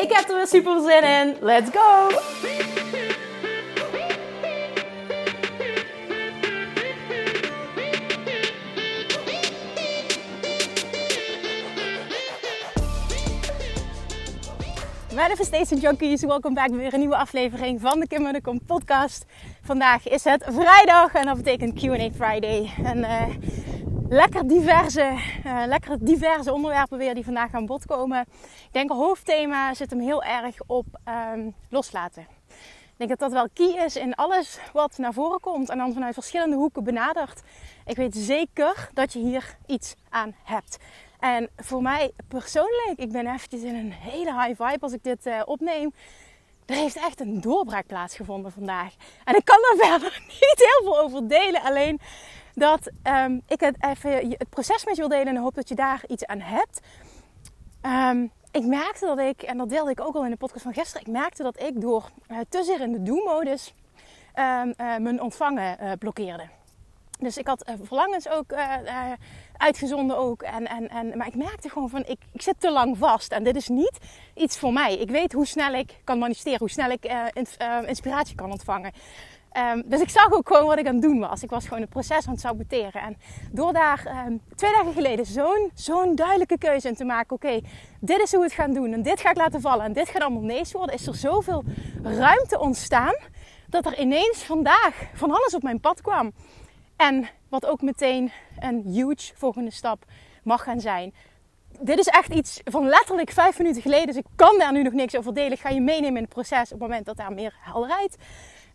Ik heb er weer super zin in. Let's go! Manifestation Junkies, welkom bij weer een nieuwe aflevering van de Kim de Kom podcast. Vandaag is het vrijdag en dat betekent Q&A Friday. En uh, lekker diverse, uh, lekker diverse onderwerpen weer die vandaag aan bod komen. Ik denk hoofdthema zit hem heel erg op um, loslaten. Ik denk dat dat wel key is in alles wat naar voren komt en dan vanuit verschillende hoeken benadert. Ik weet zeker dat je hier iets aan hebt. En voor mij persoonlijk, ik ben eventjes in een hele high vibe als ik dit uh, opneem. Er heeft echt een doorbraak plaatsgevonden vandaag. En ik kan er verder niet heel veel over delen. Alleen dat um, ik het even het proces met je wil delen en hoop dat je daar iets aan hebt. Um, ik merkte dat ik, en dat deelde ik ook al in de podcast van gisteren, ik merkte dat ik door uh, te zeer in de do-modus um, uh, mijn ontvangen uh, blokkeerde. Dus ik had verlangens ook uitgezonden ook. En, en, en, maar ik merkte gewoon van, ik, ik zit te lang vast. En dit is niet iets voor mij. Ik weet hoe snel ik kan manifesteren, hoe snel ik inspiratie kan ontvangen. Um, dus ik zag ook gewoon wat ik aan het doen was. Ik was gewoon het proces aan het saboteren. En door daar um, twee dagen geleden zo'n zo'n duidelijke keuze in te maken. Oké, dit is hoe we het gaan doen. En dit ga ik laten vallen. En dit gaat allemaal nees worden. Is er zoveel ruimte ontstaan. Dat er ineens vandaag van alles op mijn pad kwam. En wat ook meteen een huge volgende stap mag gaan zijn. Dit is echt iets van letterlijk vijf minuten geleden. Dus ik kan daar nu nog niks over delen. Ik ga je meenemen in het proces op het moment dat daar meer helderheid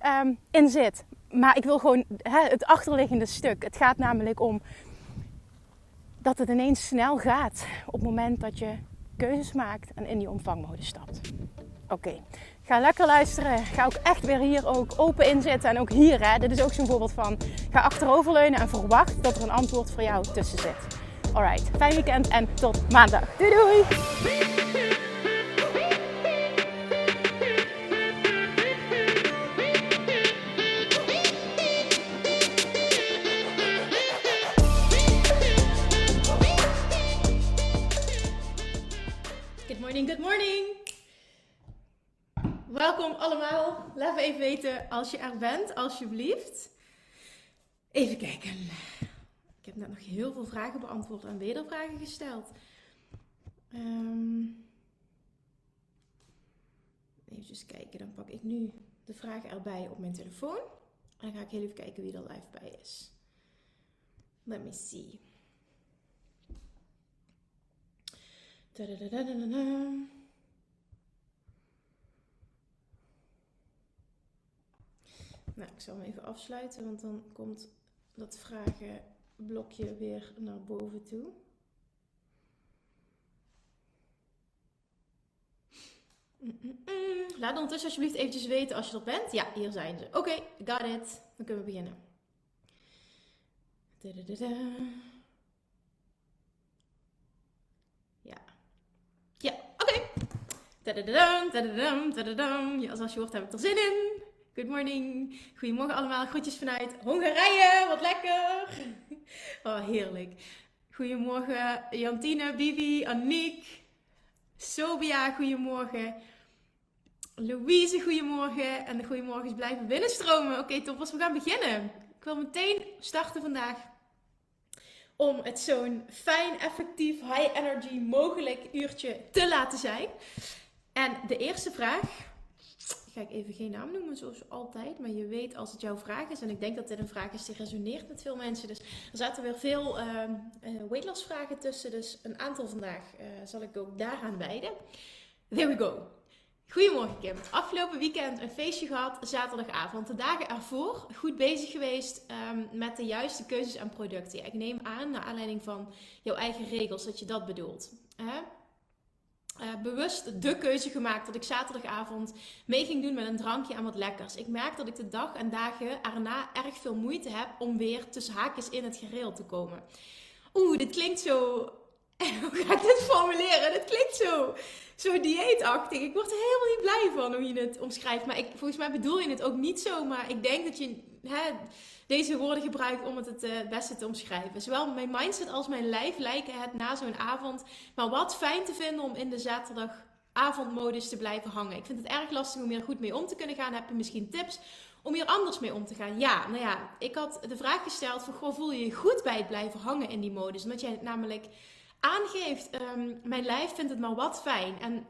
um, in zit. Maar ik wil gewoon het achterliggende stuk. Het gaat namelijk om dat het ineens snel gaat op het moment dat je keuzes maakt en in die ontvangmodus stapt. Oké, ga lekker luisteren. Ga ook echt weer hier ook open in zitten. En ook hier, hè, dit is ook zo'n voorbeeld van. Ga achteroverleunen en verwacht dat er een antwoord voor jou tussen zit. Alright, fijn weekend en tot maandag. Doei doei! Allemaal. Laat me even weten als je er bent, alsjeblieft. Even kijken. Ik heb net nog heel veel vragen beantwoord en wedervragen gesteld. Um, even kijken, dan pak ik nu de vragen erbij op mijn telefoon. En dan ga ik heel even kijken wie er live bij is. Let me see. Nou, ik zal hem even afsluiten, want dan komt dat vragenblokje weer naar boven toe. Laat ondertussen alsjeblieft eventjes weten als je er bent. Ja, hier zijn ze. Oké, okay, got it. Dan kunnen we beginnen. Ja, zoals je hoort heb ik er zin in. Good morning. Goedemorgen allemaal. Groetjes vanuit Hongarije. Wat lekker. Oh, heerlijk. Goedemorgen Jantine, Bibi, Aniek. Sobia, goedemorgen. Louise, goedemorgen. En de goedemorgens blijven binnenstromen. Oké, okay, toppers, we gaan beginnen. Ik wil meteen starten vandaag om het zo'n fijn, effectief, high energy mogelijk uurtje te laten zijn. En de eerste vraag, ga ik even geen naam noemen zoals altijd, maar je weet als het jouw vraag is. En ik denk dat dit een vraag is die resoneert met veel mensen. Dus er zaten weer veel uh, uh, weight loss vragen tussen, dus een aantal vandaag uh, zal ik ook daaraan wijden. There we go. Goedemorgen Kim. Afgelopen weekend een feestje gehad, zaterdagavond. De dagen ervoor goed bezig geweest um, met de juiste keuzes en producten. Ik neem aan, naar aanleiding van jouw eigen regels, dat je dat bedoelt. Uh, bewust de keuze gemaakt dat ik zaterdagavond mee ging doen met een drankje en wat lekkers. Ik merk dat ik de dag en dagen erna erg veel moeite heb om weer tussen haakjes in het gereel te komen. Oeh, dit klinkt zo. Hoe ga ik dit formuleren? Dit klinkt zo, zo dieetachtig. Ik word er helemaal niet blij van hoe je het omschrijft. Maar ik, volgens mij bedoel je het ook niet zo. Maar ik denk dat je deze woorden gebruikt om het het uh, beste te omschrijven. Zowel mijn mindset als mijn lijf lijken het na zo'n avond maar wat fijn te vinden om in de zaterdagavondmodus te blijven hangen. Ik vind het erg lastig om hier goed mee om te kunnen gaan. Heb je misschien tips om hier anders mee om te gaan? Ja, nou ja, ik had de vraag gesteld van, goh, voel je je goed bij het blijven hangen in die modus? Omdat jij het namelijk aangeeft, ehm, mijn lijf vindt het maar wat fijn. En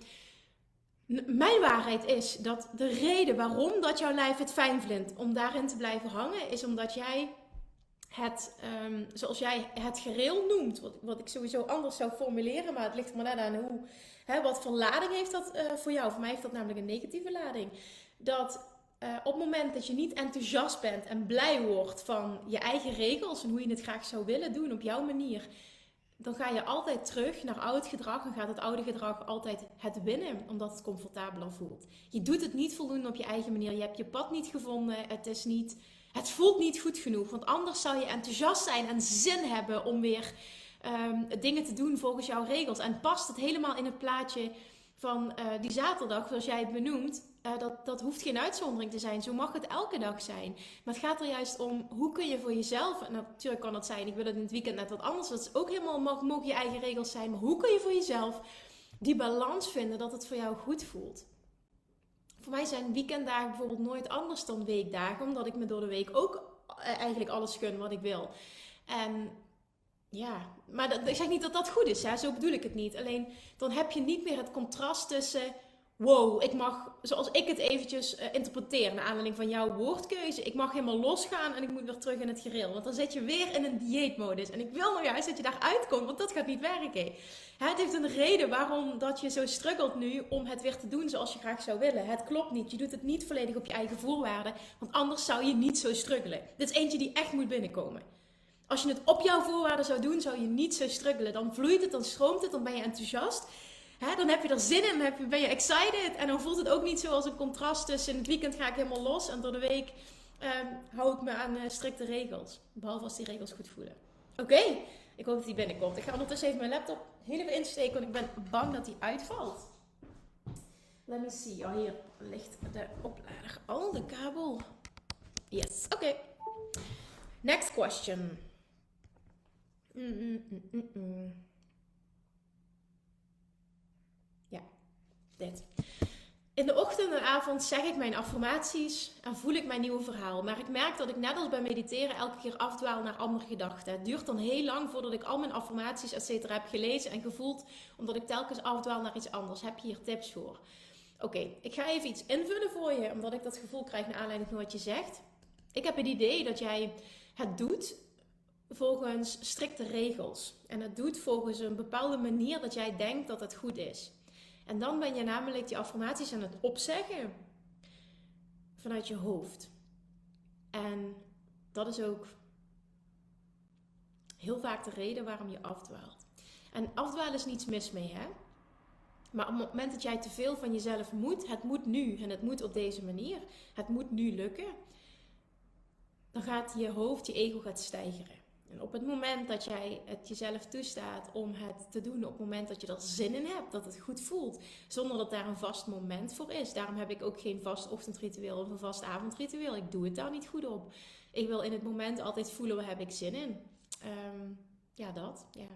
mijn waarheid is dat de reden waarom dat jouw lijf het fijn vindt om daarin te blijven hangen, is omdat jij het, ehm, zoals jij het gereel noemt, wat, wat ik sowieso anders zou formuleren, maar het ligt er maar net aan hoe, hè, wat voor lading heeft dat uh, voor jou. Voor mij heeft dat namelijk een negatieve lading. Dat uh, op het moment dat je niet enthousiast bent en blij wordt van je eigen regels en hoe je het graag zou willen doen op jouw manier, dan ga je altijd terug naar oud gedrag en gaat het oude gedrag altijd het winnen, omdat het comfortabeler voelt. Je doet het niet voldoende op je eigen manier. Je hebt je pad niet gevonden. Het is niet, het voelt niet goed genoeg. Want anders zou je enthousiast zijn en zin hebben om weer um, dingen te doen volgens jouw regels. En past het helemaal in het plaatje van uh, die zaterdag, zoals jij het benoemt, uh, dat, dat hoeft geen uitzondering te zijn. Zo mag het elke dag zijn. Maar het gaat er juist om hoe kun je voor jezelf. En natuurlijk kan het zijn, ik wil het in het weekend net wat anders. Dat is ook helemaal, mag, mogen je eigen regels zijn. Maar hoe kun je voor jezelf die balans vinden dat het voor jou goed voelt? Voor mij zijn weekenddagen bijvoorbeeld nooit anders dan weekdagen. Omdat ik me door de week ook eh, eigenlijk alles gun wat ik wil. En ja, maar dat, ik zeg niet dat dat goed is, hè? zo bedoel ik het niet. Alleen dan heb je niet meer het contrast tussen wow, ik mag, zoals ik het eventjes uh, interpreteer, naar aanleiding van jouw woordkeuze, ik mag helemaal losgaan en ik moet weer terug in het gereel. Want dan zit je weer in een dieetmodus. En ik wil nou juist dat je daar uitkomt, want dat gaat niet werken. Het heeft een reden waarom dat je zo struggelt nu om het weer te doen zoals je graag zou willen. Het klopt niet. Je doet het niet volledig op je eigen voorwaarden, want anders zou je niet zo struggelen. Dit is eentje die echt moet binnenkomen. Als je het op jouw voorwaarden zou doen, zou je niet zo struggelen. Dan vloeit het, dan stroomt het, dan ben je enthousiast. Dan heb je er zin in, dan ben je excited. En dan voelt het ook niet zo als een contrast tussen in het weekend ga ik helemaal los en door de week ehm, hou ik me aan uh, strikte regels. Behalve als die regels goed voelen. Oké, ik hoop dat die binnenkomt. Ik ga ondertussen even mijn laptop heel even insteken, want ik ben bang dat die uitvalt. Let me see. Oh, hier ligt de oplader. Oh, de kabel. Yes, oké. Next question. Mm, mm, mm, dit. In de ochtend en avond zeg ik mijn affirmaties en voel ik mijn nieuwe verhaal. Maar ik merk dat ik net als bij mediteren elke keer afdwaal naar andere gedachten. Het duurt dan heel lang voordat ik al mijn affirmaties et cetera heb gelezen en gevoeld. Omdat ik telkens afdwaal naar iets anders. Heb je hier tips voor? Oké, ik ga even iets invullen voor je. Omdat ik dat gevoel krijg naar aanleiding van wat je zegt. Ik heb het idee dat jij het doet volgens strikte regels. En het doet volgens een bepaalde manier dat jij denkt dat het goed is. En dan ben je namelijk die affirmaties aan het opzeggen vanuit je hoofd. En dat is ook heel vaak de reden waarom je afdwaalt. En afdwalen is niets mis mee, hè? Maar op het moment dat jij te veel van jezelf moet, het moet nu en het moet op deze manier, het moet nu lukken, dan gaat je hoofd, je ego gaat stijgeren. Op het moment dat jij het jezelf toestaat om het te doen, op het moment dat je er zin in hebt, dat het goed voelt, zonder dat daar een vast moment voor is. Daarom heb ik ook geen vast ochtendritueel of een vast avondritueel. Ik doe het daar niet goed op. Ik wil in het moment altijd voelen waar heb ik zin in. Um, ja, dat. Ja.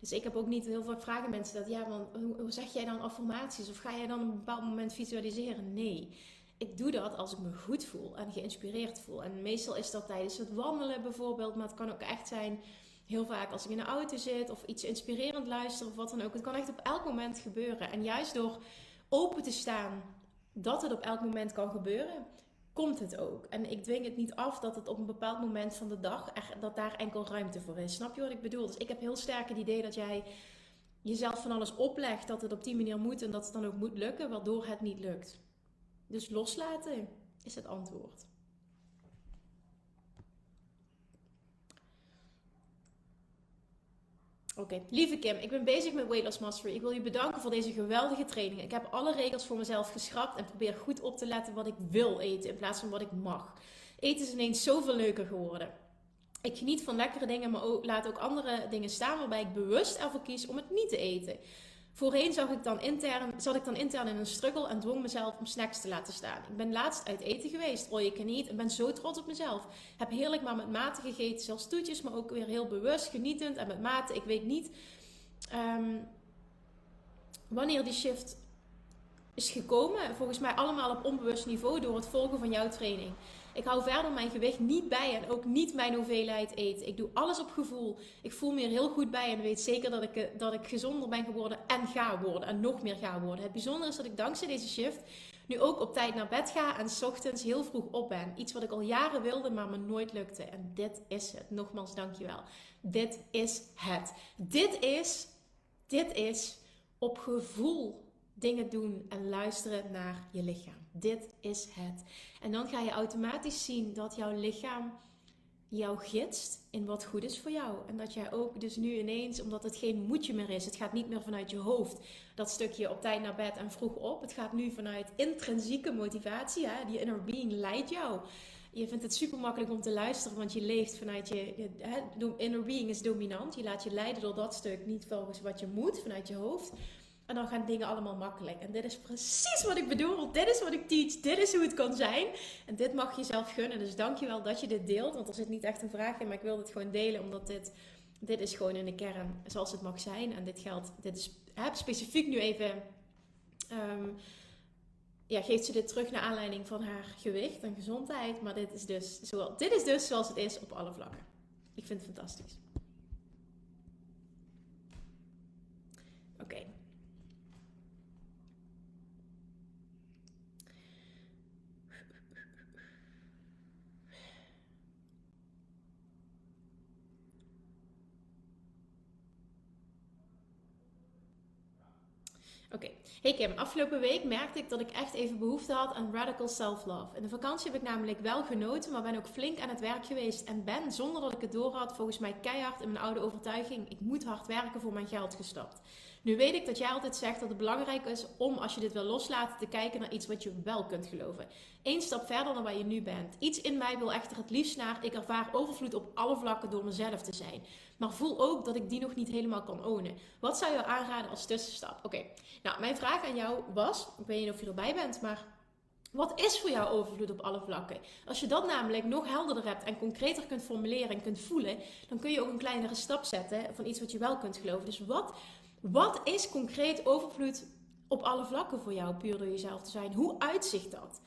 Dus ik heb ook niet heel vaak vragen mensen dat, ja, want hoe, zeg jij dan affirmaties? Of ga jij dan een bepaald moment visualiseren? Nee ik doe dat als ik me goed voel en geïnspireerd voel. En meestal is dat tijdens het wandelen bijvoorbeeld, maar het kan ook echt zijn heel vaak als ik in de auto zit of iets inspirerend luister of wat dan ook. Het kan echt op elk moment gebeuren. En juist door open te staan dat het op elk moment kan gebeuren, komt het ook. En ik dwing het niet af dat het op een bepaald moment van de dag, dat daar enkel ruimte voor is. Snap je wat ik bedoel? Dus ik heb heel sterk het idee dat jij jezelf van alles oplegt dat het op die manier moet en dat het dan ook moet lukken, waardoor het niet lukt. Dus loslaten is het antwoord. Oké, lieve Kim, ik ben bezig met Weight Loss Mastery. Ik wil je bedanken voor deze geweldige training. Ik heb alle regels voor mezelf geschrapt en probeer goed op te letten wat ik wil eten in plaats van wat ik mag. Eten is ineens zoveel leuker geworden. Ik geniet van lekkere dingen, maar laat ook andere dingen staan waarbij ik bewust ervoor kies om het niet te eten. Voorheen zag ik dan intern, zat ik dan intern in een struggle en dwong mezelf om snacks te laten staan. Ik ben laatst uit eten geweest, all you can eat, en ben zo trots op mezelf. Heb heerlijk maar met mate gegeten, zelfs toetjes, maar ook weer heel bewust, genietend en met mate. Ik weet niet um, wanneer die shift is gekomen. Volgens mij allemaal op onbewust niveau door het volgen van jouw training. Ik hou verder mijn gewicht niet bij en ook niet mijn hoeveelheid eten. Ik doe alles op gevoel. Ik voel me er heel goed bij en weet zeker dat ik, eh, dat ik gezonder ben geworden en ga worden. En nog meer ga worden. Het bijzondere is dat ik dankzij deze shift nu ook op tijd naar bed ga en s ochtends heel vroeg op ben. Iets wat ik al jaren wilde, maar me nooit lukte. En dit is het. Nogmaals, dankjewel. Dit is het. Dit is, dit is op gevoel dingen doen en luisteren naar je lichaam. Dit is het. En dan ga je automatisch zien dat jouw lichaam jou gidst in wat goed is voor jou. En dat jij ook dus nu ineens, omdat het geen moedje meer is, het gaat niet meer vanuit je hoofd, dat stukje op tijd naar bed en vroeg op. Het gaat nu vanuit intrinsieke motivatie. Hè? Die inner being leidt jou. Je vindt het super makkelijk om te luisteren, want je leeft vanuit je. Inner being is dominant. Je laat je leiden door dat stuk, niet volgens wat je moet, vanuit je hoofd. En dan gaan dingen allemaal makkelijk. En dit is precies wat ik bedoel. Dit is wat ik teach. Dit is hoe het kan zijn. En dit mag je zelf gunnen. Dus dankjewel dat je dit deelt. Want er zit niet echt een vraag in, maar ik wil dit gewoon delen. Omdat dit, dit is gewoon in de kern zoals het mag zijn. En dit geldt, dit is heb specifiek nu even... Um, ja, geeft ze dit terug naar aanleiding van haar gewicht en gezondheid. Maar dit is dus, zoals, dit is dus zoals het is op alle vlakken. Ik vind het fantastisch. Oké. Oké, hey Kim, afgelopen week merkte ik dat ik echt even behoefte had aan radical self-love. In de vakantie heb ik namelijk wel genoten, maar ben ook flink aan het werk geweest. En ben, zonder dat ik het door had, volgens mij keihard in mijn oude overtuiging: ik moet hard werken voor mijn geld gestapt. Nu weet ik dat jij altijd zegt dat het belangrijk is om, als je dit wil loslaten, te kijken naar iets wat je wel kunt geloven. Eén stap verder dan waar je nu bent. Iets in mij wil echter het liefst naar, ik ervaar overvloed op alle vlakken door mezelf te zijn. Maar voel ook dat ik die nog niet helemaal kan ownen. Wat zou je aanraden als tussenstap? Oké, nou, mijn vraag aan jou was, ik weet niet of je erbij bent, maar wat is voor jou overvloed op alle vlakken? Als je dat namelijk nog helderder hebt en concreter kunt formuleren en kunt voelen, dan kun je ook een kleinere stap zetten van iets wat je wel kunt geloven. Dus wat wat is concreet overvloed op alle vlakken voor jou, puur door jezelf te zijn? Hoe uitzicht dat?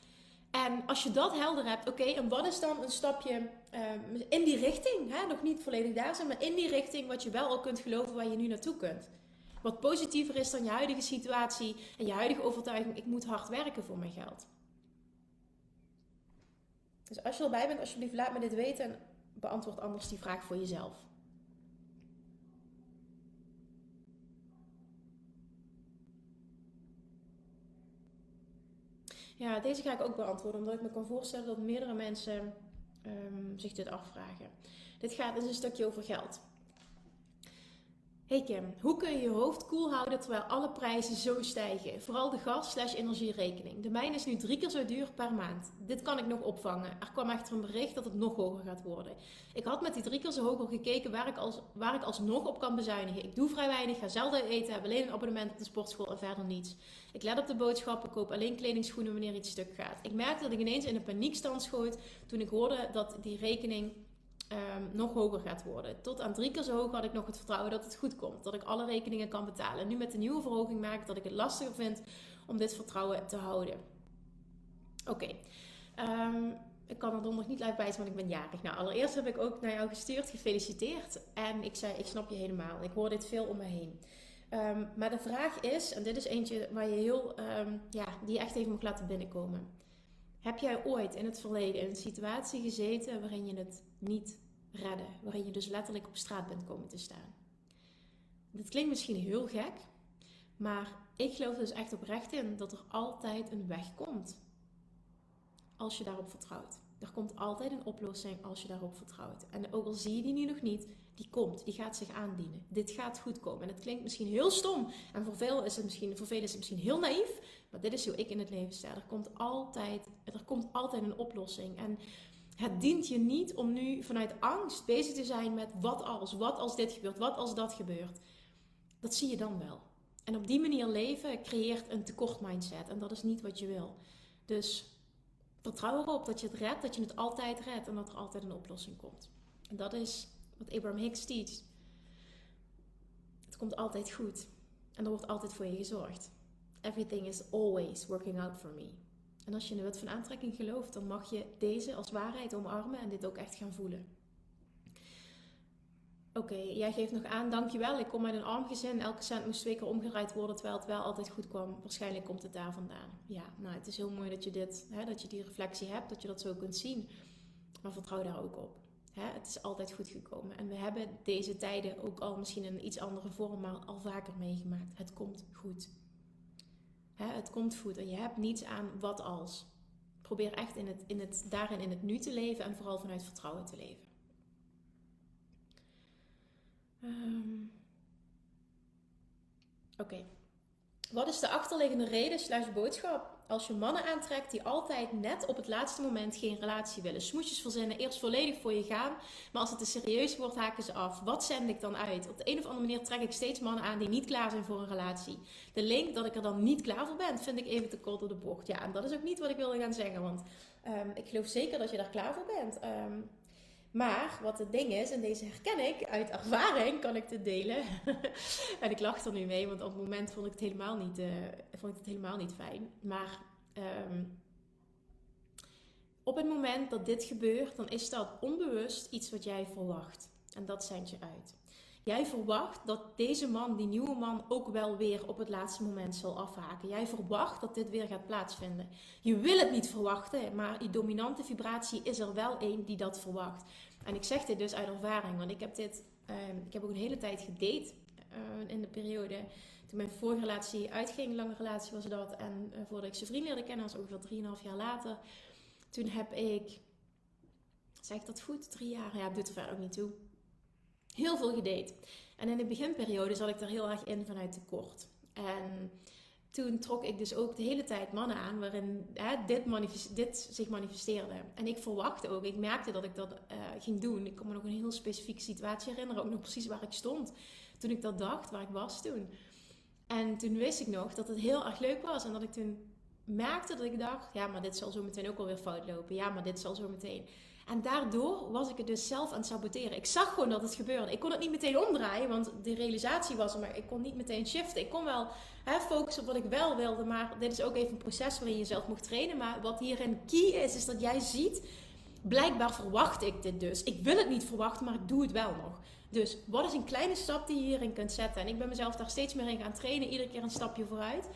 En als je dat helder hebt, oké, en wat is dan een stapje ehm, in die richting? Hè? Nog niet volledig daar zijn, maar in die richting wat je wel al kunt geloven waar je nu naartoe kunt. Wat positiever is dan je huidige situatie en je huidige overtuiging: ik moet hard werken voor mijn geld. Dus als je erbij bent, alsjeblieft laat me dit weten en beantwoord anders die vraag voor jezelf. Ja, deze ga ik ook beantwoorden, omdat ik me kan voorstellen dat meerdere mensen um, zich dit afvragen. Dit gaat dus een stukje over geld. Hey Kim, hoe kun je je hoofd koel houden terwijl alle prijzen zo stijgen? Vooral de gas-energierekening. De mijne is nu drie keer zo duur per maand. Dit kan ik nog opvangen. Er kwam echter een bericht dat het nog hoger gaat worden. Ik had met die drie keer zo hoog al gekeken waar ik, als, waar ik alsnog op kan bezuinigen. Ik doe vrij weinig, ga zelden eten, heb alleen een abonnement op de sportschool en verder niets. Ik let op de boodschappen, koop alleen kledingschoenen wanneer iets stuk gaat. Ik merkte dat ik ineens in een paniekstand schoot toen ik hoorde dat die rekening um, nog hoger gaat worden. Tot aan drie keer zo hoog had ik nog het vertrouwen dat het goed komt. Dat ik alle rekeningen kan betalen. En nu met de nieuwe verhoging merk ik dat ik het lastiger vind om dit vertrouwen te houden. Oké. Ehm, ik kan er donderdag niet live bij zijn, want ik ben jarig. Nou, allereerst heb ik ook naar jou gestuurd, gefeliciteerd. En ik zei, ik snap je helemaal. Ik hoor dit veel om me heen. Um, maar de vraag is, en dit is eentje waar je heel, ja, die je echt even moet laten binnenkomen. Heb jij ooit in het verleden in een situatie gezeten waarin je het niet redde, waarin je dus letterlijk op straat bent komen te staan? Dit klinkt misschien heel gek, maar ik geloof dus echt oprecht in dat er altijd een weg komt als je daarop vertrouwt. Er komt altijd een oplossing als je daarop vertrouwt. En ook al zie je die nu nog niet, die komt, die gaat zich aandienen. Dit gaat goed komen. En het klinkt misschien heel stom. En voor veel is het misschien, voor velen is het misschien heel naïef. Maar dit is hoe ik in het leven sta. Er komt altijd, er komt altijd een oplossing. En het dient je niet om nu vanuit angst bezig te zijn met wat als, wat als dit gebeurt, wat als dat gebeurt. Dat zie je dan wel. En op die manier leven creëert een tekort mindset. En dat is niet wat je wil. Dus vertrouw erop dat je het redt, dat je het altijd redt en dat er altijd een oplossing komt. En dat is wat Abraham Hicks teach. Het komt altijd goed. En er wordt altijd voor je gezorgd. Everything is always working out for me. En als je in de wet van aantrekking gelooft, dan mag je deze als waarheid omarmen en dit ook echt gaan voelen. Oké, jij geeft nog aan, dankjewel. Ik kom uit een arm gezin. Elke cent moest twee keer omgedraaid worden, terwijl het wel altijd goed kwam. Waarschijnlijk komt het daar vandaan. Ja, nou, het is heel mooi dat je, dit, hè, dat je die reflectie hebt, dat je dat zo kunt zien. Maar vertrouw daar ook op. Hè, het is altijd goed gekomen. En we hebben deze tijden ook al misschien in een iets andere vorm, maar al vaker meegemaakt. Het komt goed. Het komt goed. En je hebt niets aan wat als. Probeer echt in het, in het, daarin in het nu te leven en vooral vanuit vertrouwen te leven. Um, Oké. Wat is de achterliggende reden slash boodschap? Als je mannen aantrekt die altijd net op het laatste moment geen relatie willen. Smoesjes verzinnen, eerst volledig voor je gaan. Maar als het te serieus wordt, haken ze af. Wat zend ik dan uit? Op de een of andere manier trek ik steeds mannen aan die niet klaar zijn voor een relatie. De link dat ik er dan niet klaar voor ben, vind ik even te kort door de bocht. Ja, en dat is ook niet wat ik wilde gaan zeggen. Want um, ik geloof zeker dat je daar klaar voor bent. Um, maar wat het ding is, en deze herken ik uit ervaring, kan ik dit delen. en ik lach er nu mee, want op het moment vond ik het helemaal niet, uh, vond ik het helemaal niet fijn. Maar um, op het moment dat dit gebeurt, dan is dat onbewust iets wat jij verwacht. En dat zend je uit. Jij verwacht dat deze man, die nieuwe man, ook wel weer op het laatste moment zal afhaken. Jij verwacht dat dit weer gaat plaatsvinden. Je wil het niet verwachten, maar die dominante vibratie is er wel één die dat verwacht. En ik zeg dit dus uit ervaring, want ik heb dit, uh, ik heb ook een hele tijd gedate uh, in de periode toen mijn vorige relatie uitging, lange relatie was dat. En uh, voordat ik zijn vriend leerde kennen, was ongeveer 3,5 jaar later. Toen heb ik, zeg ik dat goed, drie jaar, ja, doet er verder ook niet toe heel veel gedate. En in de beginperiode zat ik er heel erg in vanuit tekort. En toen trok ik dus ook de hele tijd mannen aan waarin hè, dit, dit, zich manifesteerde. En ik verwachtte ook, ik merkte dat ik dat uh, ging doen. Ik kon me nog een heel specifieke situatie herinneren, ook nog precies waar ik stond toen ik dat dacht, waar ik was toen. En toen wist ik nog dat het heel erg leuk was en dat ik toen merkte dat ik dacht, ja, maar dit zal zo meteen ook alweer fout lopen. Ja, maar dit zal zo meteen. En daardoor was ik het dus zelf aan het saboteren. Ik zag gewoon dat het gebeurde. Ik kon het niet meteen omdraaien, want de realisatie was er, maar ik kon niet meteen shiften. Ik kon wel hè, focussen op wat ik wel wilde, maar dit is ook even een proces waarin je jezelf moet trainen. Maar wat hierin key is, is dat jij ziet, blijkbaar verwacht ik dit dus. Ik wil het niet verwachten, maar ik doe het wel nog. Dus wat is een kleine stap die je hierin kunt zetten? En ik ben mezelf daar steeds meer in gaan trainen, iedere keer een stapje vooruit.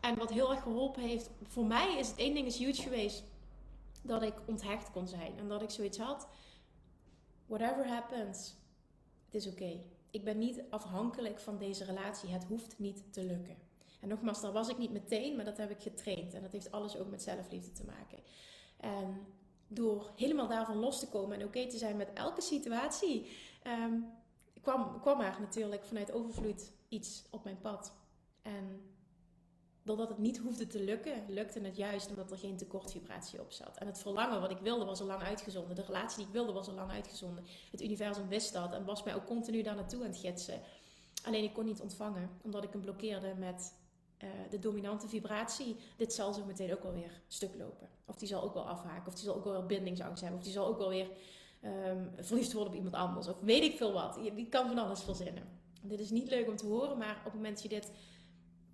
En wat heel erg geholpen heeft, voor mij is het één ding is huge geweest dat ik onthecht kon zijn. En dat ik zoiets had, whatever happens, het is oké. Ik ben niet afhankelijk van deze relatie. Het hoeft niet te lukken. En nogmaals, daar was ik niet meteen, maar dat heb ik getraind. En dat heeft alles ook met zelfliefde te maken. En door helemaal daarvan los te komen en oké te zijn met elke situatie, um, kwam, kwam er natuurlijk vanuit overvloed iets op mijn pad. En doordat het niet hoefde te lukken, lukte het juist omdat er geen tekortvibratie op zat. En het verlangen wat ik wilde was al lang uitgezonden. De relatie die ik wilde was al lang uitgezonden. Het universum wist dat en was mij ook continu daar naartoe aan het gidsen. Alleen ik kon niet ontvangen, omdat ik hem blokkeerde met uh, de dominante vibratie. Dit zal zo meteen ook wel weer stuk lopen. Of die zal ook wel afhaken, of die zal ook wel weer bindingsangst hebben, of die zal ook wel weer um, verliefd worden op iemand anders. Of weet ik veel wat. Je, die kan van alles verzinnen. Dit is niet leuk om te horen, maar op het moment dat je dit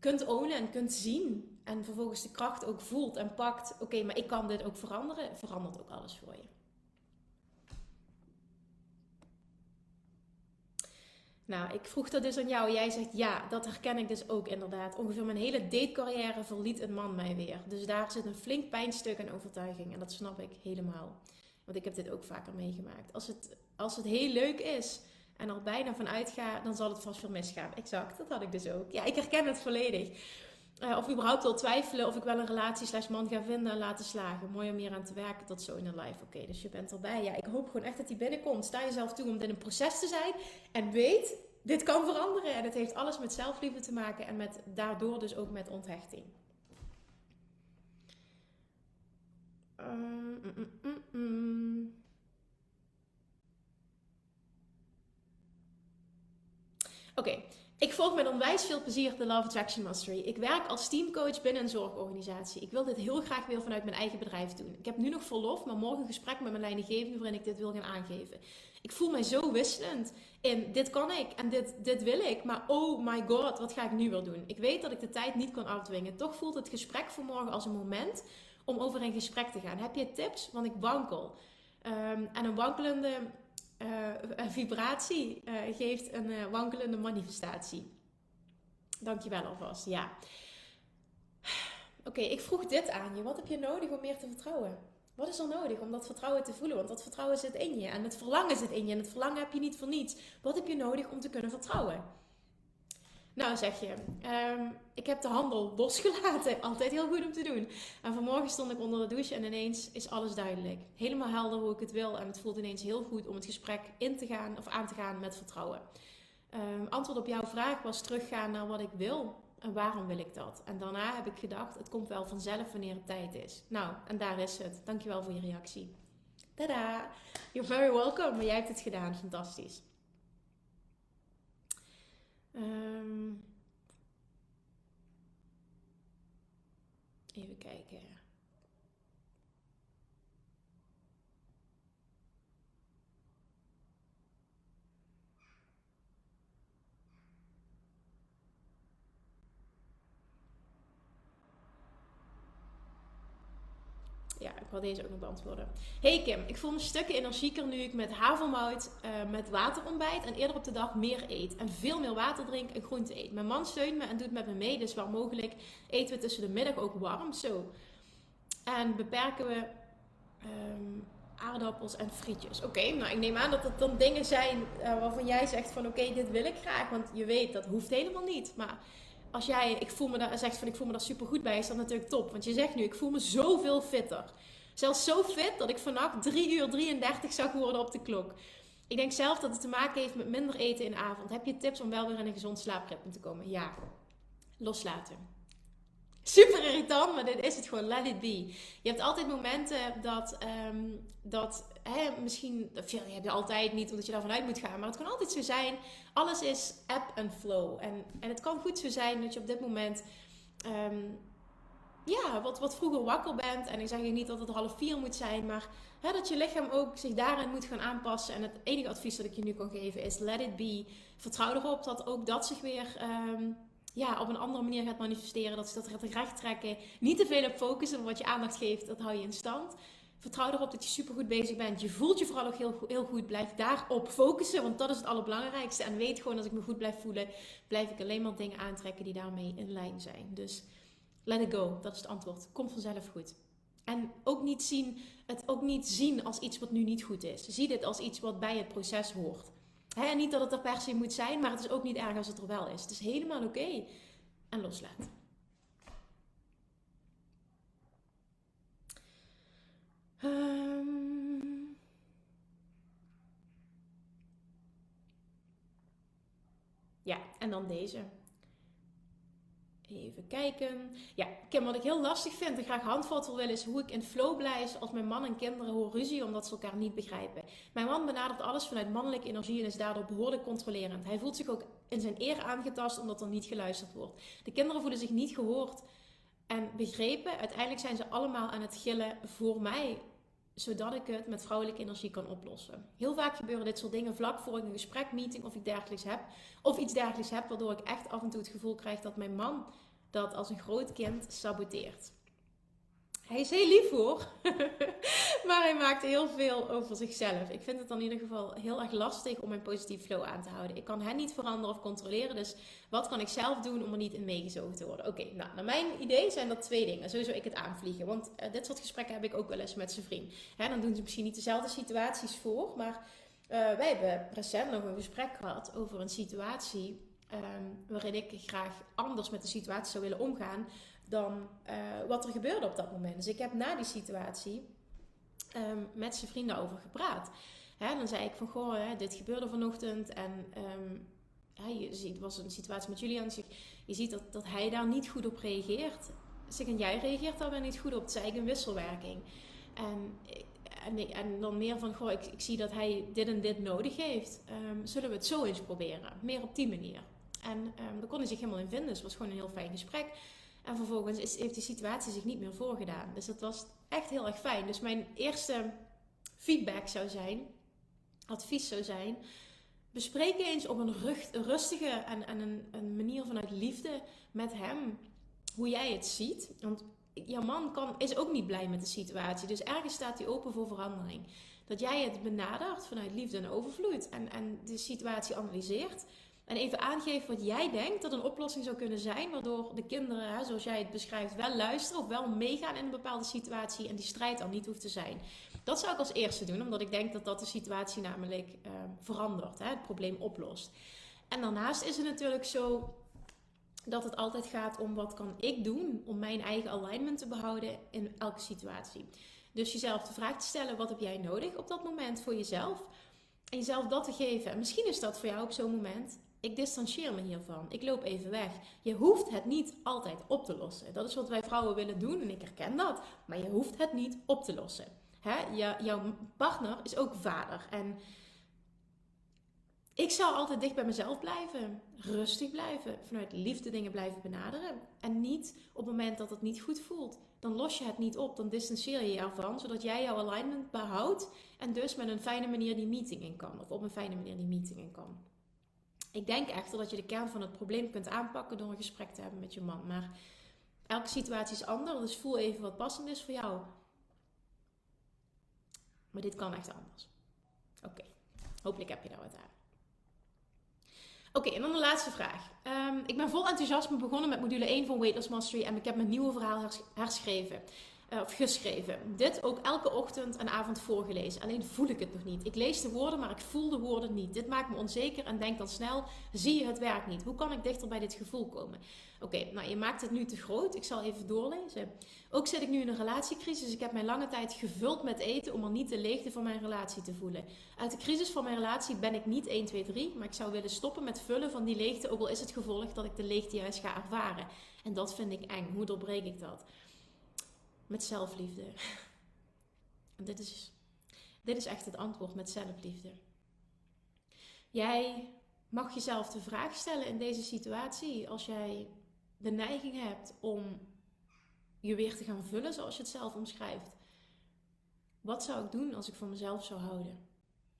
kunt ownen en kunt zien. En vervolgens de kracht ook voelt en pakt. Oké, maar ik kan dit ook veranderen. Verandert ook alles voor je. Nou, ik vroeg dat dus aan jou. Jij zegt ja, dat herken ik dus ook inderdaad. Ongeveer mijn hele datecarrière verliet een man mij weer. Dus daar zit een flink pijnstuk en overtuiging. En dat snap ik helemaal. Want ik heb dit ook vaker meegemaakt. Als het, als het heel leuk is, en al bijna vanuit ga, dan zal het vast veel misgaan. Exact, dat had ik dus ook. Ja, ik herken het volledig. uh, of überhaupt al twijfelen of ik wel een relatie slash man ga vinden en laten slagen. Mooi om hier aan te werken tot zo in een life. Oké, dus je bent erbij. Ja, ik hoop gewoon echt dat die binnenkomt. Sta jezelf toe om dit een proces te zijn. En weet, dit kan veranderen. En het heeft alles met zelfliefde te maken. En met, daardoor dus ook met onthechting. Um, mm, mm, Oké, ik volg met onwijs veel plezier de Love Attraction Mastery. Ik werk als teamcoach binnen een zorgorganisatie. Ik wil dit heel graag weer vanuit mijn eigen bedrijf doen. Ik heb nu nog verlof, maar morgen een gesprek met mijn leidinggevende waarin ik dit wil gaan aangeven. Ik voel mij zo wisselend in dit kan ik en dit, dit wil ik, maar oh my god, wat ga ik nu weer doen? Ik weet dat ik de tijd niet kan afdwingen. Toch voelt het gesprek voor morgen als een moment om over in gesprek te gaan. Heb je tips? Want ik wankel. Ehm, en een wankelende uh, vibratie uh, geeft een uh, wankelende manifestatie. Dankjewel alvast. Ja. Oké, ik vroeg dit aan je. Wat heb je nodig om meer te vertrouwen? Wat is er nodig om dat vertrouwen te voelen? Want dat vertrouwen zit in je en het verlangen zit in je en het verlangen heb je niet voor niets. Wat heb je nodig om te kunnen vertrouwen? Nou, zeg je, um, ik heb de handel losgelaten. Altijd heel goed om te doen. En vanmorgen stond ik onder de douche en ineens is alles duidelijk. Helemaal helder hoe ik het wil. En het voelt ineens heel goed om het gesprek in te gaan of aan te gaan met vertrouwen. Um, antwoord op jouw vraag was teruggaan naar wat ik wil. En waarom wil ik dat? En daarna heb ik gedacht, het komt wel vanzelf wanneer het tijd is. Nou, en daar is het. Dankjewel voor je reactie. Tada! You're very welcome. Maar jij hebt het gedaan. Fantastisch. Um, even kijken. Ja, ik wil deze ook nog beantwoorden. Hey Kim, ik voel me stukken energieker nu ik met havermout, uh, met water ontbijt en eerder op de dag meer eet. En veel meer water drink en groente eet. Mijn man steunt me en doet met me mee, dus waar mogelijk eten we tussen de middag ook warm. Zo. En beperken we um, aardappels en frietjes. Oké, nou ik neem aan dat het dan dingen zijn uh, waarvan jij zegt van oké, dit wil ik graag. Want je weet, dat hoeft helemaal niet. Maar als jij ik voel me daar, zegt van ik voel me daar super goed bij, is dat natuurlijk top. Want je zegt nu, ik voel me zoveel fitter. Zelfs zo fit dat ik vannacht 3 uur 33 zag worden op de klok. Ik denk zelf dat het te maken heeft met minder eten in de avond. Heb je tips om wel weer in een gezond slaapritme te komen? Ja. Loslaten. Super irritant, maar dit is het gewoon. Let it be. Je hebt altijd momenten dat, um, dat hè, misschien, je hebt altijd niet omdat je daarvan uit moet gaan, maar het kan altijd zo zijn. Alles is ebb en flow. En, en het kan goed zo zijn dat je op dit moment um, ja, wat, wat vroeger wakker bent. En ik zeg niet dat het half vier moet zijn, maar hè, dat je lichaam ook zich daarin moet gaan aanpassen. En het enige advies dat ik je nu kan geven is: let it be. Vertrouw erop dat ook dat zich weer. Um, ja, op een andere manier gaat manifesteren. Dat ze dat recht trekken. Niet te veel op focussen, wat je aandacht geeft, dat hou je in stand. Vertrouw erop dat je super goed bezig bent. Je voelt je vooral ook heel, heel goed. Blijf daarop focussen, want dat is het allerbelangrijkste. En weet gewoon, als ik me goed blijf voelen, blijf ik alleen maar dingen aantrekken die daarmee in lijn zijn. Dus let it go, dat is het antwoord. Komt vanzelf goed. En ook niet zien, het ook niet zien als iets wat nu niet goed is. Zie dit als iets wat bij het proces hoort. He, niet dat het er per se moet zijn, maar het is ook niet erg als het er wel is. Het is helemaal oké. En loslaten. Um... Ja, en dan deze. Even kijken. Ja, Kim, wat ik heel lastig vind en graag handvat wil is hoe ik in flow blijf als mijn man en kinderen horen ruzie omdat ze elkaar niet begrijpen. Mijn man benadert alles vanuit mannelijke energie en is daardoor behoorlijk controlerend. Hij voelt zich ook in zijn eer aangetast omdat er niet geluisterd wordt. De kinderen voelen zich niet gehoord en begrepen. Uiteindelijk zijn ze allemaal aan het gillen voor mij zodat ik het met vrouwelijke energie kan oplossen. Heel vaak gebeuren dit soort dingen vlak voor ik een gesprek, meeting of iets dergelijks heb. Of iets dergelijks heb, waardoor ik echt af en toe het gevoel krijg dat mijn man dat als een groot kind saboteert. Hij is heel lief hoor, maar hij maakt heel veel over zichzelf. Ik vind het dan in ieder geval heel erg lastig om mijn positieve flow aan te houden. Ik kan hen niet veranderen of controleren, dus wat kan ik zelf doen om er niet in meegezogen te worden? Oké, nou, naar mijn idee zijn dat twee dingen. Sowieso ik het aanvliegen, want uh, dit soort gesprekken heb ik ook wel eens met zijn vriend. Hè, dan doen ze misschien niet dezelfde situaties voor, maar uh, wij hebben recent nog een gesprek gehad over een situatie ehm, waarin ik graag anders met de situatie zou willen omgaan dan eh, wat er gebeurde op dat moment. Dus ik heb na die situatie ehm, met zijn vrienden over gepraat. Hè, dan zei ik van, goh, hè, dit gebeurde vanochtend en um, je ziet, het was een situatie met Julian. Dus je ziet dat, dat hij daar niet goed op reageert. Zeg, en jij reageert daar weer niet goed op. Het is eigenlijk een wisselwerking. En, en, en dan meer van, goh, ik, ik, zie dat hij dit en dit nodig heeft. Um, zullen we het zo eens proberen? Meer op die manier. En um, daar kon hij zich helemaal in vinden. Dus het was gewoon een heel fijn gesprek. En vervolgens is, heeft die situatie zich niet meer voorgedaan. Dus dat was echt heel erg fijn. Dus mijn eerste feedback zou zijn, advies zou zijn, bespreek eens op een rustige en, en een, een manier vanuit liefde met hem hoe jij het ziet. Want jouw man kan, is ook niet blij met de situatie. Dus ergens staat hij open voor verandering. Dat jij het benadert vanuit liefde en overvloed. En, en de situatie analyseert. En even aangeeft wat jij denkt dat een oplossing zou kunnen zijn. Waardoor de kinderen, zoals jij het beschrijft, wel luisteren of wel meegaan in een bepaalde situatie. En die strijd dan niet hoeft te zijn. Dat zou ik als eerste doen, omdat ik denk dat dat de situatie namelijk uh, verandert. Hè, het probleem oplost. En daarnaast is het natuurlijk zo dat het altijd gaat om wat kan ik doen om mijn eigen alignment te behouden in elke situatie. Dus jezelf de vraag te stellen: wat heb jij nodig op dat moment voor jezelf? En jezelf dat te geven. En misschien is dat voor jou op zo'n moment. Ik distancieer me hiervan. Ik loop even weg. Je hoeft het niet altijd op te lossen. Dat is wat wij vrouwen willen doen en ik herken dat. Maar je hoeft het niet op te lossen. Hè? Jouw partner is ook vader. En ik zou altijd dicht bij mezelf blijven. Rustig blijven. Vanuit liefde dingen blijven benaderen. En niet op het moment dat het niet goed voelt. Dan los je het niet op. Dan distancieer je je ervan. Zodat jij jouw alignment behoudt. En dus met een fijne manier die meeting in kan. Of op een fijne manier die meeting in kan. Ik denk echter dat je de kern van het probleem kunt aanpakken door een gesprek te hebben met je man. Maar elke situatie is anders. Dus voel even wat passend is voor jou. Maar dit kan echt anders. Oké, hopelijk heb je daar wat aan. Oké, en dan de laatste vraag. Um, ik ben vol enthousiasme begonnen met module 1 van Weight Loss Mastery en ik heb mijn nieuwe verhaal herschreven. Uh, of geschreven. Dit ook elke ochtend en avond voorgelezen. Alleen voel ik het nog niet. Ik lees de woorden, maar ik voel de woorden niet. Dit maakt me onzeker en denk dan snel: zie je het werk niet? Hoe kan ik dichter bij dit gevoel komen? Oké, nou je maakt het nu te groot. Ik zal even doorlezen. Ook zit ik nu in een relatiecrisis. Ik heb mijn lange tijd gevuld met eten om er niet de leegte van mijn relatie te voelen. Uit de crisis van mijn relatie ben ik niet 1, 2, 3, maar ik zou willen stoppen met vullen van die leegte, ook al is het gevolg dat ik de leegte juist ga ervaren. En dat vind ik eng. Hoe doorbreek ik dat? Met zelfliefde. En dit is, dit is echt het antwoord met zelfliefde. Jij mag jezelf de vraag stellen in deze situatie als jij de neiging hebt om je weer te gaan vullen zoals je het zelf omschrijft. Wat zou ik doen als ik van mezelf zou houden?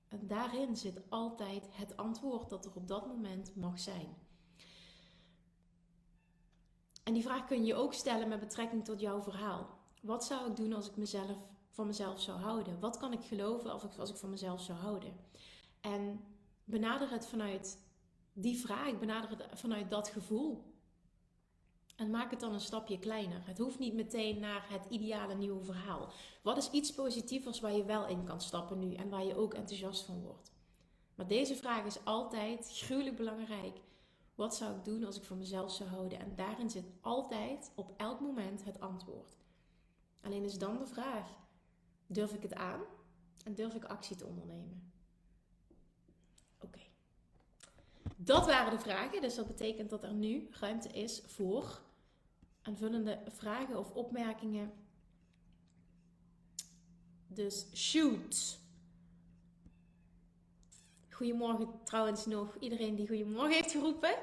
En daarin zit altijd het antwoord dat er op dat moment mag zijn. En die vraag kun je ook stellen met betrekking tot jouw verhaal. Wat zou ik doen als ik mezelf van mezelf zou houden? Wat kan ik geloven als ik, als ik van mezelf zou houden? En benader het vanuit die vraag, benader het vanuit dat gevoel. En maak het dan een stapje kleiner. Het hoeft niet meteen naar het ideale nieuwe verhaal. Wat is iets positievers waar je wel in kan stappen nu en waar je ook enthousiast van wordt? Maar deze vraag is altijd gruwelijk belangrijk. Wat zou ik doen als ik van mezelf zou houden? En daarin zit altijd op elk moment het antwoord. Alleen is dan de vraag: durf ik het aan en durf ik actie te ondernemen? Oké. Dat waren de vragen, dus dat betekent dat er nu ruimte is voor aanvullende vragen of opmerkingen. Dus shoot. Goedemorgen trouwens nog iedereen die goedemorgen heeft geroepen.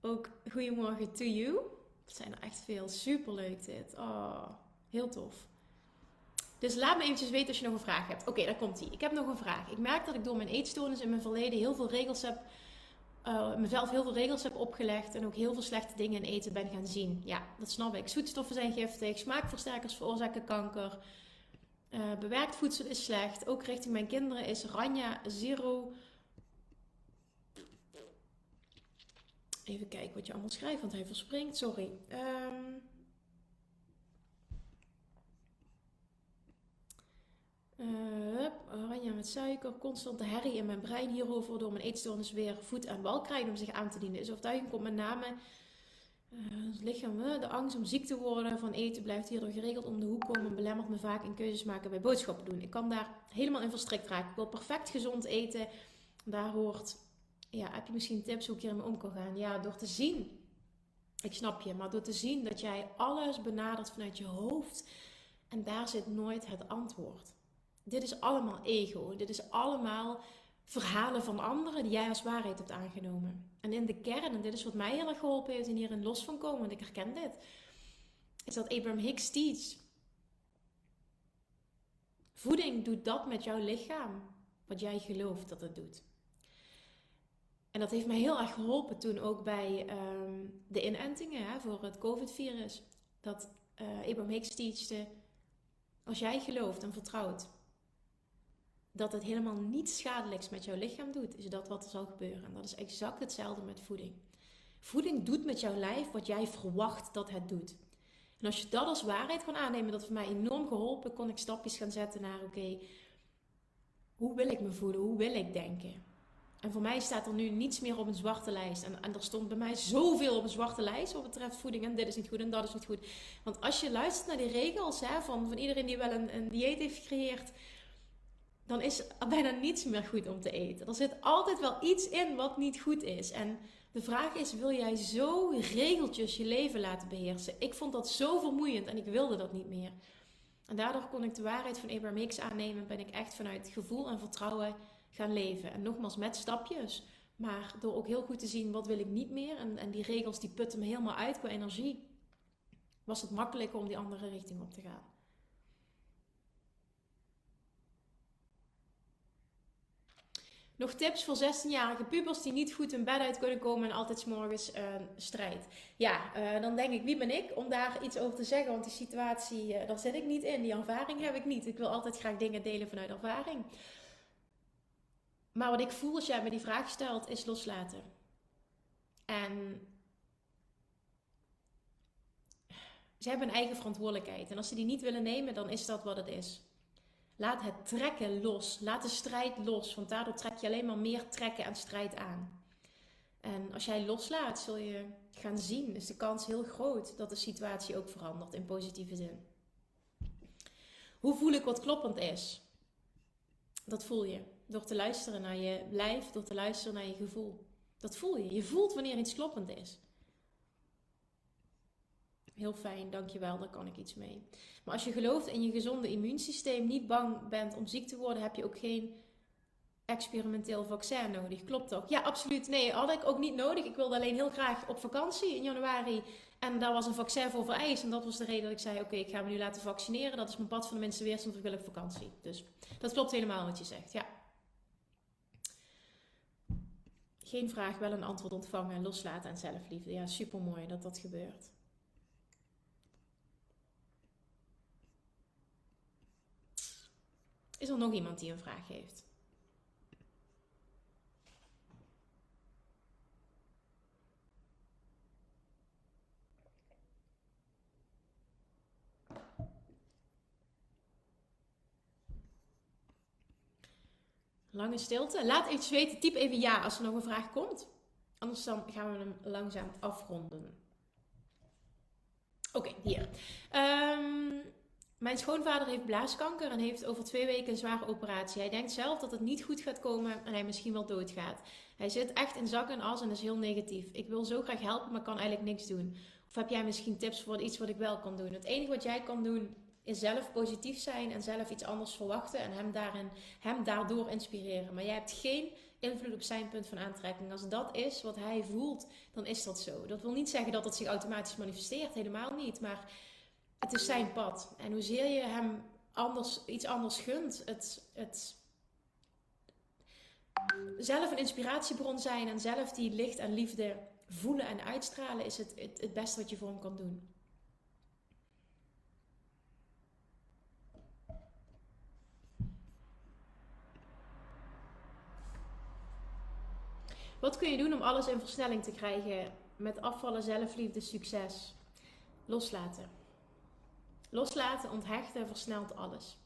Ook goedemorgen to you. Het zijn er echt veel. Superleuk dit. Oh. Heel tof. Dus laat me eventjes weten als je nog een vraag hebt. Oké, daar komt ie. Ik heb nog een vraag. Ik merk dat ik door mijn eetstoornis in mijn verleden heel veel regels heb, uh, mezelf heel veel regels heb opgelegd en ook heel veel slechte dingen in eten ben gaan zien. Ja, dat snap ik. Zoetstoffen zijn giftig, smaakversterkers veroorzaken kanker, uh, bewerkt voedsel is slecht. Ook richting mijn kinderen is Ranja Zero. Even kijken wat je allemaal schrijft, want hij verspringt. Sorry. Um, Uh, oranje met suiker, constante herrie in mijn brein hierover, waardoor mijn eetstoornis weer voet en bal krijgen om zich aan te dienen. Dus overtuiging komt met name het lichaam, de angst om ziek te worden van eten blijft hierdoor geregeld om de hoek komen en belemmert me vaak in keuzes maken bij boodschappen doen. Ik kan daar helemaal in verstrikt raken. Ik wil perfect gezond eten. Daar hoort, ja, heb je misschien tips hoe ik hiermee om kan gaan? Ja, door te zien. Ik snap je, maar door te zien dat jij alles benadert vanuit je hoofd en daar zit nooit het antwoord. Dit is allemaal ego. Dit is allemaal verhalen van anderen die jij als waarheid hebt aangenomen. En in de kern, en dit is wat mij heel erg geholpen heeft en hierin los van komen, want ik herken dit, is dat Abraham Hicks teach. Voeding doet dat met jouw lichaam wat jij gelooft dat het doet. En dat heeft mij heel erg geholpen toen ook bij um, de inentingen hè, voor het COVID-virus. Dat uh, Abraham Hicks teachte, als jij gelooft en vertrouwt dat het helemaal niets schadelijks met jouw lichaam doet, is dat wat er zal gebeuren. En dat is exact hetzelfde met voeding. Voeding doet met jouw lijf wat jij verwacht dat het doet. En als je dat als waarheid kan aannemen, dat heeft mij enorm geholpen, kon ik stapjes gaan zetten naar, oké, hoe wil ik me voelen? Hoe wil ik denken? En voor mij staat er nu niets meer op een zwarte lijst. En, er stond bij mij zoveel op een zwarte lijst wat betreft voeding. En dit is niet goed en dat is niet goed. Want als je luistert naar die regels hè, van, van iedereen die wel een, een dieet heeft gecreëerd dan is bijna niets meer goed om te eten. Er zit altijd wel iets in wat niet goed is. En de vraag is: wil jij zo regeltjes je leven laten beheersen? Ik vond dat zo vermoeiend en ik wilde dat niet meer. En daardoor kon ik de waarheid van Abraham Hicks aannemen. Ben ik echt vanuit gevoel en vertrouwen gaan leven. En nogmaals met stapjes. Maar door ook heel goed te zien wat wil ik niet meer. En, en die regels die putten me helemaal uit qua energie. Was het makkelijker om die andere richting op te gaan. Nog tips voor 16-jarige pubers die niet goed in bed uit kunnen komen en altijd s morgens uh, strijd. Ja, uh, dan denk ik, wie ben ik om daar iets over te zeggen? Want die situatie, uh, daar zit ik niet in. Die ervaring heb ik niet. Ik wil altijd graag dingen delen vanuit ervaring. Maar wat ik voel als jij me die vraag stelt, is loslaten. En ze hebben een eigen verantwoordelijkheid. En als ze die niet willen nemen, dan is dat wat het is. Laat het trekken los. Laat de strijd los. Want daardoor trek je alleen maar meer trekken en strijd aan. En als jij loslaat, zul je gaan zien, is de kans heel groot dat de situatie ook verandert in positieve zin. Hoe voel ik wat kloppend is? Dat voel je door te luisteren naar je lijf, door te luisteren naar je gevoel. Dat voel je. Je voelt wanneer iets kloppend is. Heel fijn, dankjewel, daar kan ik iets mee. Maar als je gelooft in je gezonde immuunsysteem, niet bang bent om ziek te worden, heb je ook geen experimenteel vaccin nodig. Klopt toch? Ja, absoluut. Nee, had ik ook niet nodig. Ik wilde alleen heel graag op vakantie in januari. En daar was een vaccin voor vereist. En dat was de reden dat ik zei: Oké, ik ga me nu laten vaccineren. Dat is mijn pad van de minste weerstand. Ik wil op vakantie. Dus dat klopt helemaal wat je zegt. Ja. Geen vraag, wel een antwoord ontvangen, loslaten en zelfliefde. Ja, super mooi dat dat gebeurt. Is er nog iemand die een vraag heeft? Lange stilte. Laat even weten. Typ even ja als er nog een vraag komt. Anders dan gaan we hem langzaam afronden. Oké, hier. Um, mijn schoonvader heeft blaaskanker en heeft over twee weken een zware operatie. Hij denkt zelf dat het niet goed gaat komen en hij misschien wel doodgaat. Hij zit echt in zak en as en is heel negatief. Ik wil zo graag helpen, maar kan eigenlijk niks doen. Of heb jij misschien tips voor iets wat ik wel kan doen? Het enige wat jij kan doen is zelf positief zijn en zelf iets anders verwachten en hem, daarin, hem daardoor inspireren. Maar jij hebt geen invloed op zijn punt van aantrekking. Als dat is wat hij voelt, dan is dat zo. Dat wil niet zeggen dat het zich automatisch manifesteert, helemaal niet. Maar het is zijn pad. En hoezeer je hem anders, iets anders gunt, het, het zelf een inspiratiebron zijn en zelf die licht en liefde voelen en uitstralen, is het, het, het beste wat je voor hem kan doen. Wat kun je doen om alles in versnelling te krijgen met afvallen, zelfliefde, succes? Loslaten. Loslaten, onthechten, versnelt alles.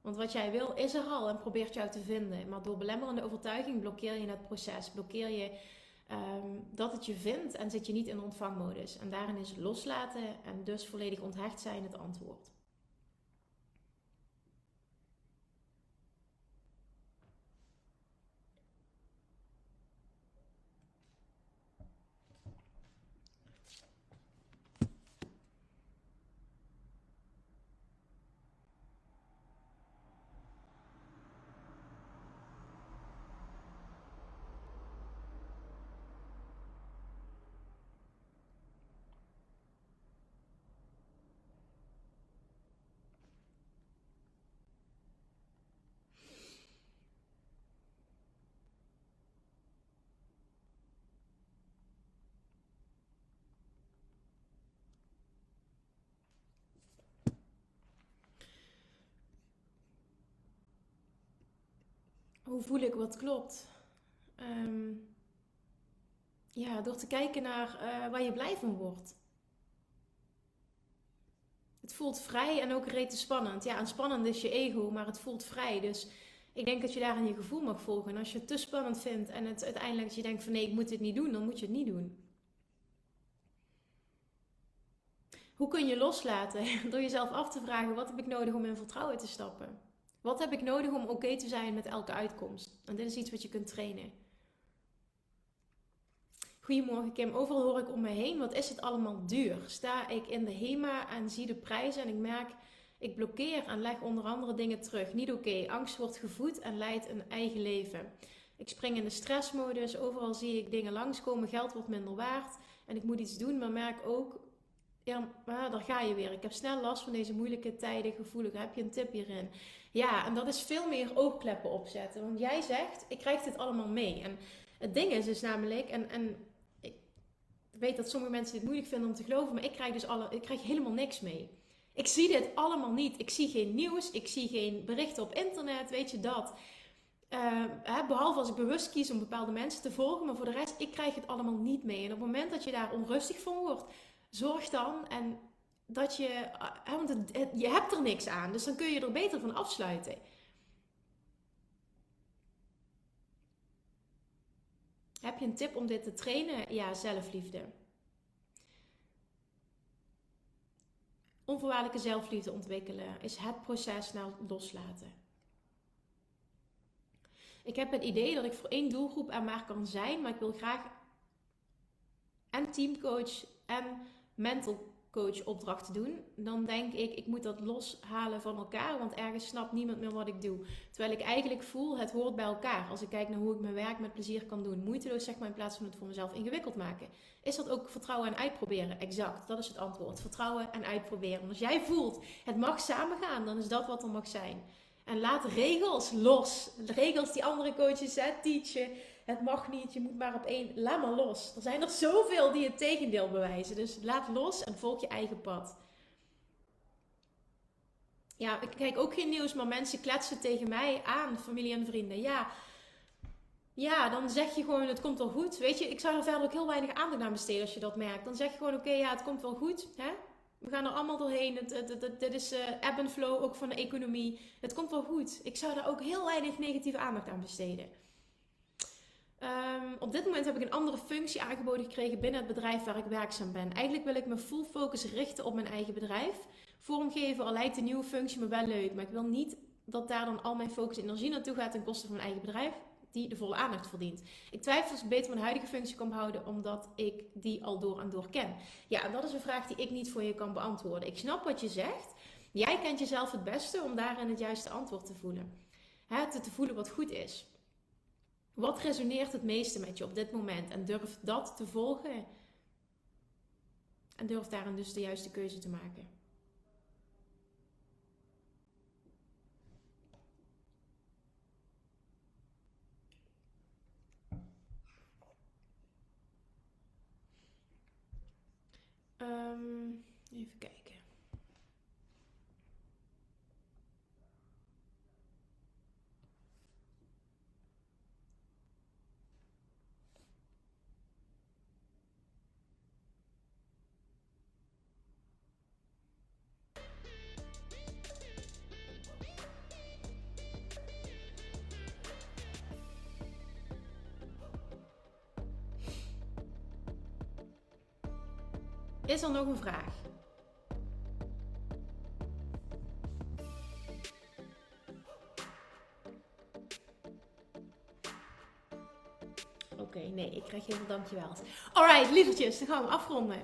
Want wat jij wil is er al en probeert jou te vinden. Maar door belemmerende overtuiging blokkeer je het proces. Blokkeer je ehm, dat het je vindt en zit je niet in ontvangmodus. En daarin is loslaten en dus volledig onthecht zijn het antwoord. Hoe voel ik wat klopt? Ehm, ja, door te kijken naar uh, waar je blij van wordt. Het voelt vrij en ook rete spannend. Ja, en spannend is je ego, maar het voelt vrij. Dus ik denk dat je daar in je gevoel mag volgen. En als je het te spannend vindt en het uiteindelijk dat je denkt van nee, ik moet dit niet doen, dan moet je het niet doen. Hoe kun je loslaten? Door jezelf af te vragen, wat heb ik nodig om in vertrouwen te stappen? Wat heb ik nodig om oké te zijn met elke uitkomst? En dit is iets wat je kunt trainen. Goedemorgen Kim, overal hoor ik om me heen. Wat is het allemaal duur? Sta ik in de HEMA en zie de prijzen en ik merk, ik blokkeer en leg onder andere dingen terug. Niet oké, angst wordt gevoed en leidt een eigen leven. Ik spring in de stressmodus, overal zie ik dingen langskomen, geld wordt minder waard en ik moet iets doen, maar merk ook, ja, maar daar ga je weer. Ik heb snel last van deze moeilijke tijden, gevoelig. Heb je een tip hierin? Ja, en dat is veel meer oogkleppen opzetten. Want jij zegt, ik krijg dit allemaal mee. En het ding is dus namelijk, en, en ik weet dat sommige mensen dit moeilijk vinden om te geloven, maar ik krijg dus alle, ik krijg helemaal niks mee. Ik zie dit allemaal niet. Ik zie geen nieuws, ik zie geen berichten op internet, weet je dat. Hè, behalve als ik bewust kies om bepaalde mensen te volgen, maar voor de rest, ik krijg het allemaal niet mee. En op het moment dat je daar onrustig van wordt, zorg dan en dat je, eh, want je hebt er niks aan, dus dan kun je er beter van afsluiten. Heb je een tip om dit te trainen? Ja, zelfliefde. Onvoorwaardelijke zelfliefde ontwikkelen is het proces naar loslaten. Ik heb het idee dat ik voor één doelgroep aan maar kan zijn, maar ik wil graag en teamcoach en mental coach opdrachten doen, dan denk ik, ik moet dat loshalen van elkaar, want ergens snapt niemand meer wat ik doe. Terwijl ik eigenlijk voel, het hoort bij elkaar. Als ik kijk naar hoe ik mijn werk met plezier kan doen, moeiteloos zeg maar, in plaats van het voor mezelf ingewikkeld maken. Is dat ook vertrouwen en uitproberen? Exact, dat is het antwoord. Vertrouwen en uitproberen. als jij voelt, het mag samengaan, dan is dat wat er mag zijn. En laat regels los. regels die andere coaches hè, teachen het mag niet, je moet maar op één. Laat maar los. Er zijn er zoveel die het tegendeel bewijzen. Dus laat los en volg je eigen pad. Ja, ik kijk ook geen nieuws, maar mensen kletsen tegen mij aan, familie en vrienden. Ja, ja, dan zeg je gewoon, het komt wel goed. Weet je, ik zou er verder ook heel weinig aandacht aan besteden als je dat merkt. Dan zeg je gewoon, oké, ja, het komt wel goed. Hè? We gaan er allemaal doorheen. Dit is uh, ebb en flow ook van de economie. Het komt wel goed. Ik zou daar ook heel weinig negatieve aandacht aan besteden. Ehm, op dit moment heb ik een andere functie aangeboden gekregen binnen het bedrijf waar ik werkzaam ben. Eigenlijk wil ik me full focus richten op mijn eigen bedrijf. Vormgeven, al lijkt de nieuwe functie me wel leuk, maar ik wil niet dat daar dan al mijn focus en energie naartoe gaat ten koste van mijn eigen bedrijf, die de volle aandacht verdient. Ik twijfel of ik beter mijn huidige functie kan behouden, omdat ik die al door en door ken. Ja, en dat is een vraag die ik niet voor je kan beantwoorden. Ik snap wat je zegt. Jij kent jezelf het beste om daarin het juiste antwoord te voelen. Het te voelen wat goed is. Wat resoneert het meeste met je op dit moment? En durf dat te volgen. En durf daarin dus de juiste keuze te maken. Um, even kijken. Is er nog een vraag? Oké, nee, ik krijg heel veel dankjewel. Alright, lievertjes, dan gaan we afronden.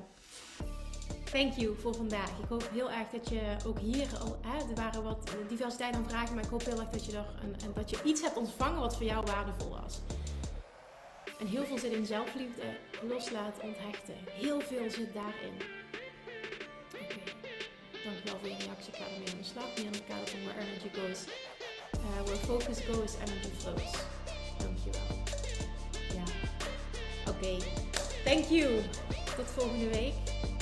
Thank you voor vandaag. Ik hoop heel erg dat je ook hier al, hè, er waren wat diversiteit aan vragen, maar ik hoop heel erg dat je er een, en dat je iets hebt ontvangen wat voor jou waardevol was. En heel veel zit in zelfliefde, loslaten, onthechten. Heel veel zit daarin. Oké, dankjewel voor je reactie. Ik ga ermee aan de slag. Meer in het kader van where energy goes. Uh, where focus goes, energy flows. Dankjewel. Ja, oké. Thank you. Tot volgende week.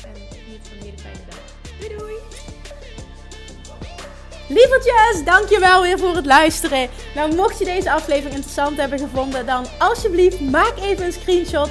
En geniet van een hele fijne dag. Doei doei! Lievertjes, dankjewel weer voor het luisteren. Nou, mocht je deze aflevering interessant hebben gevonden, dan alsjeblieft maak even een screenshot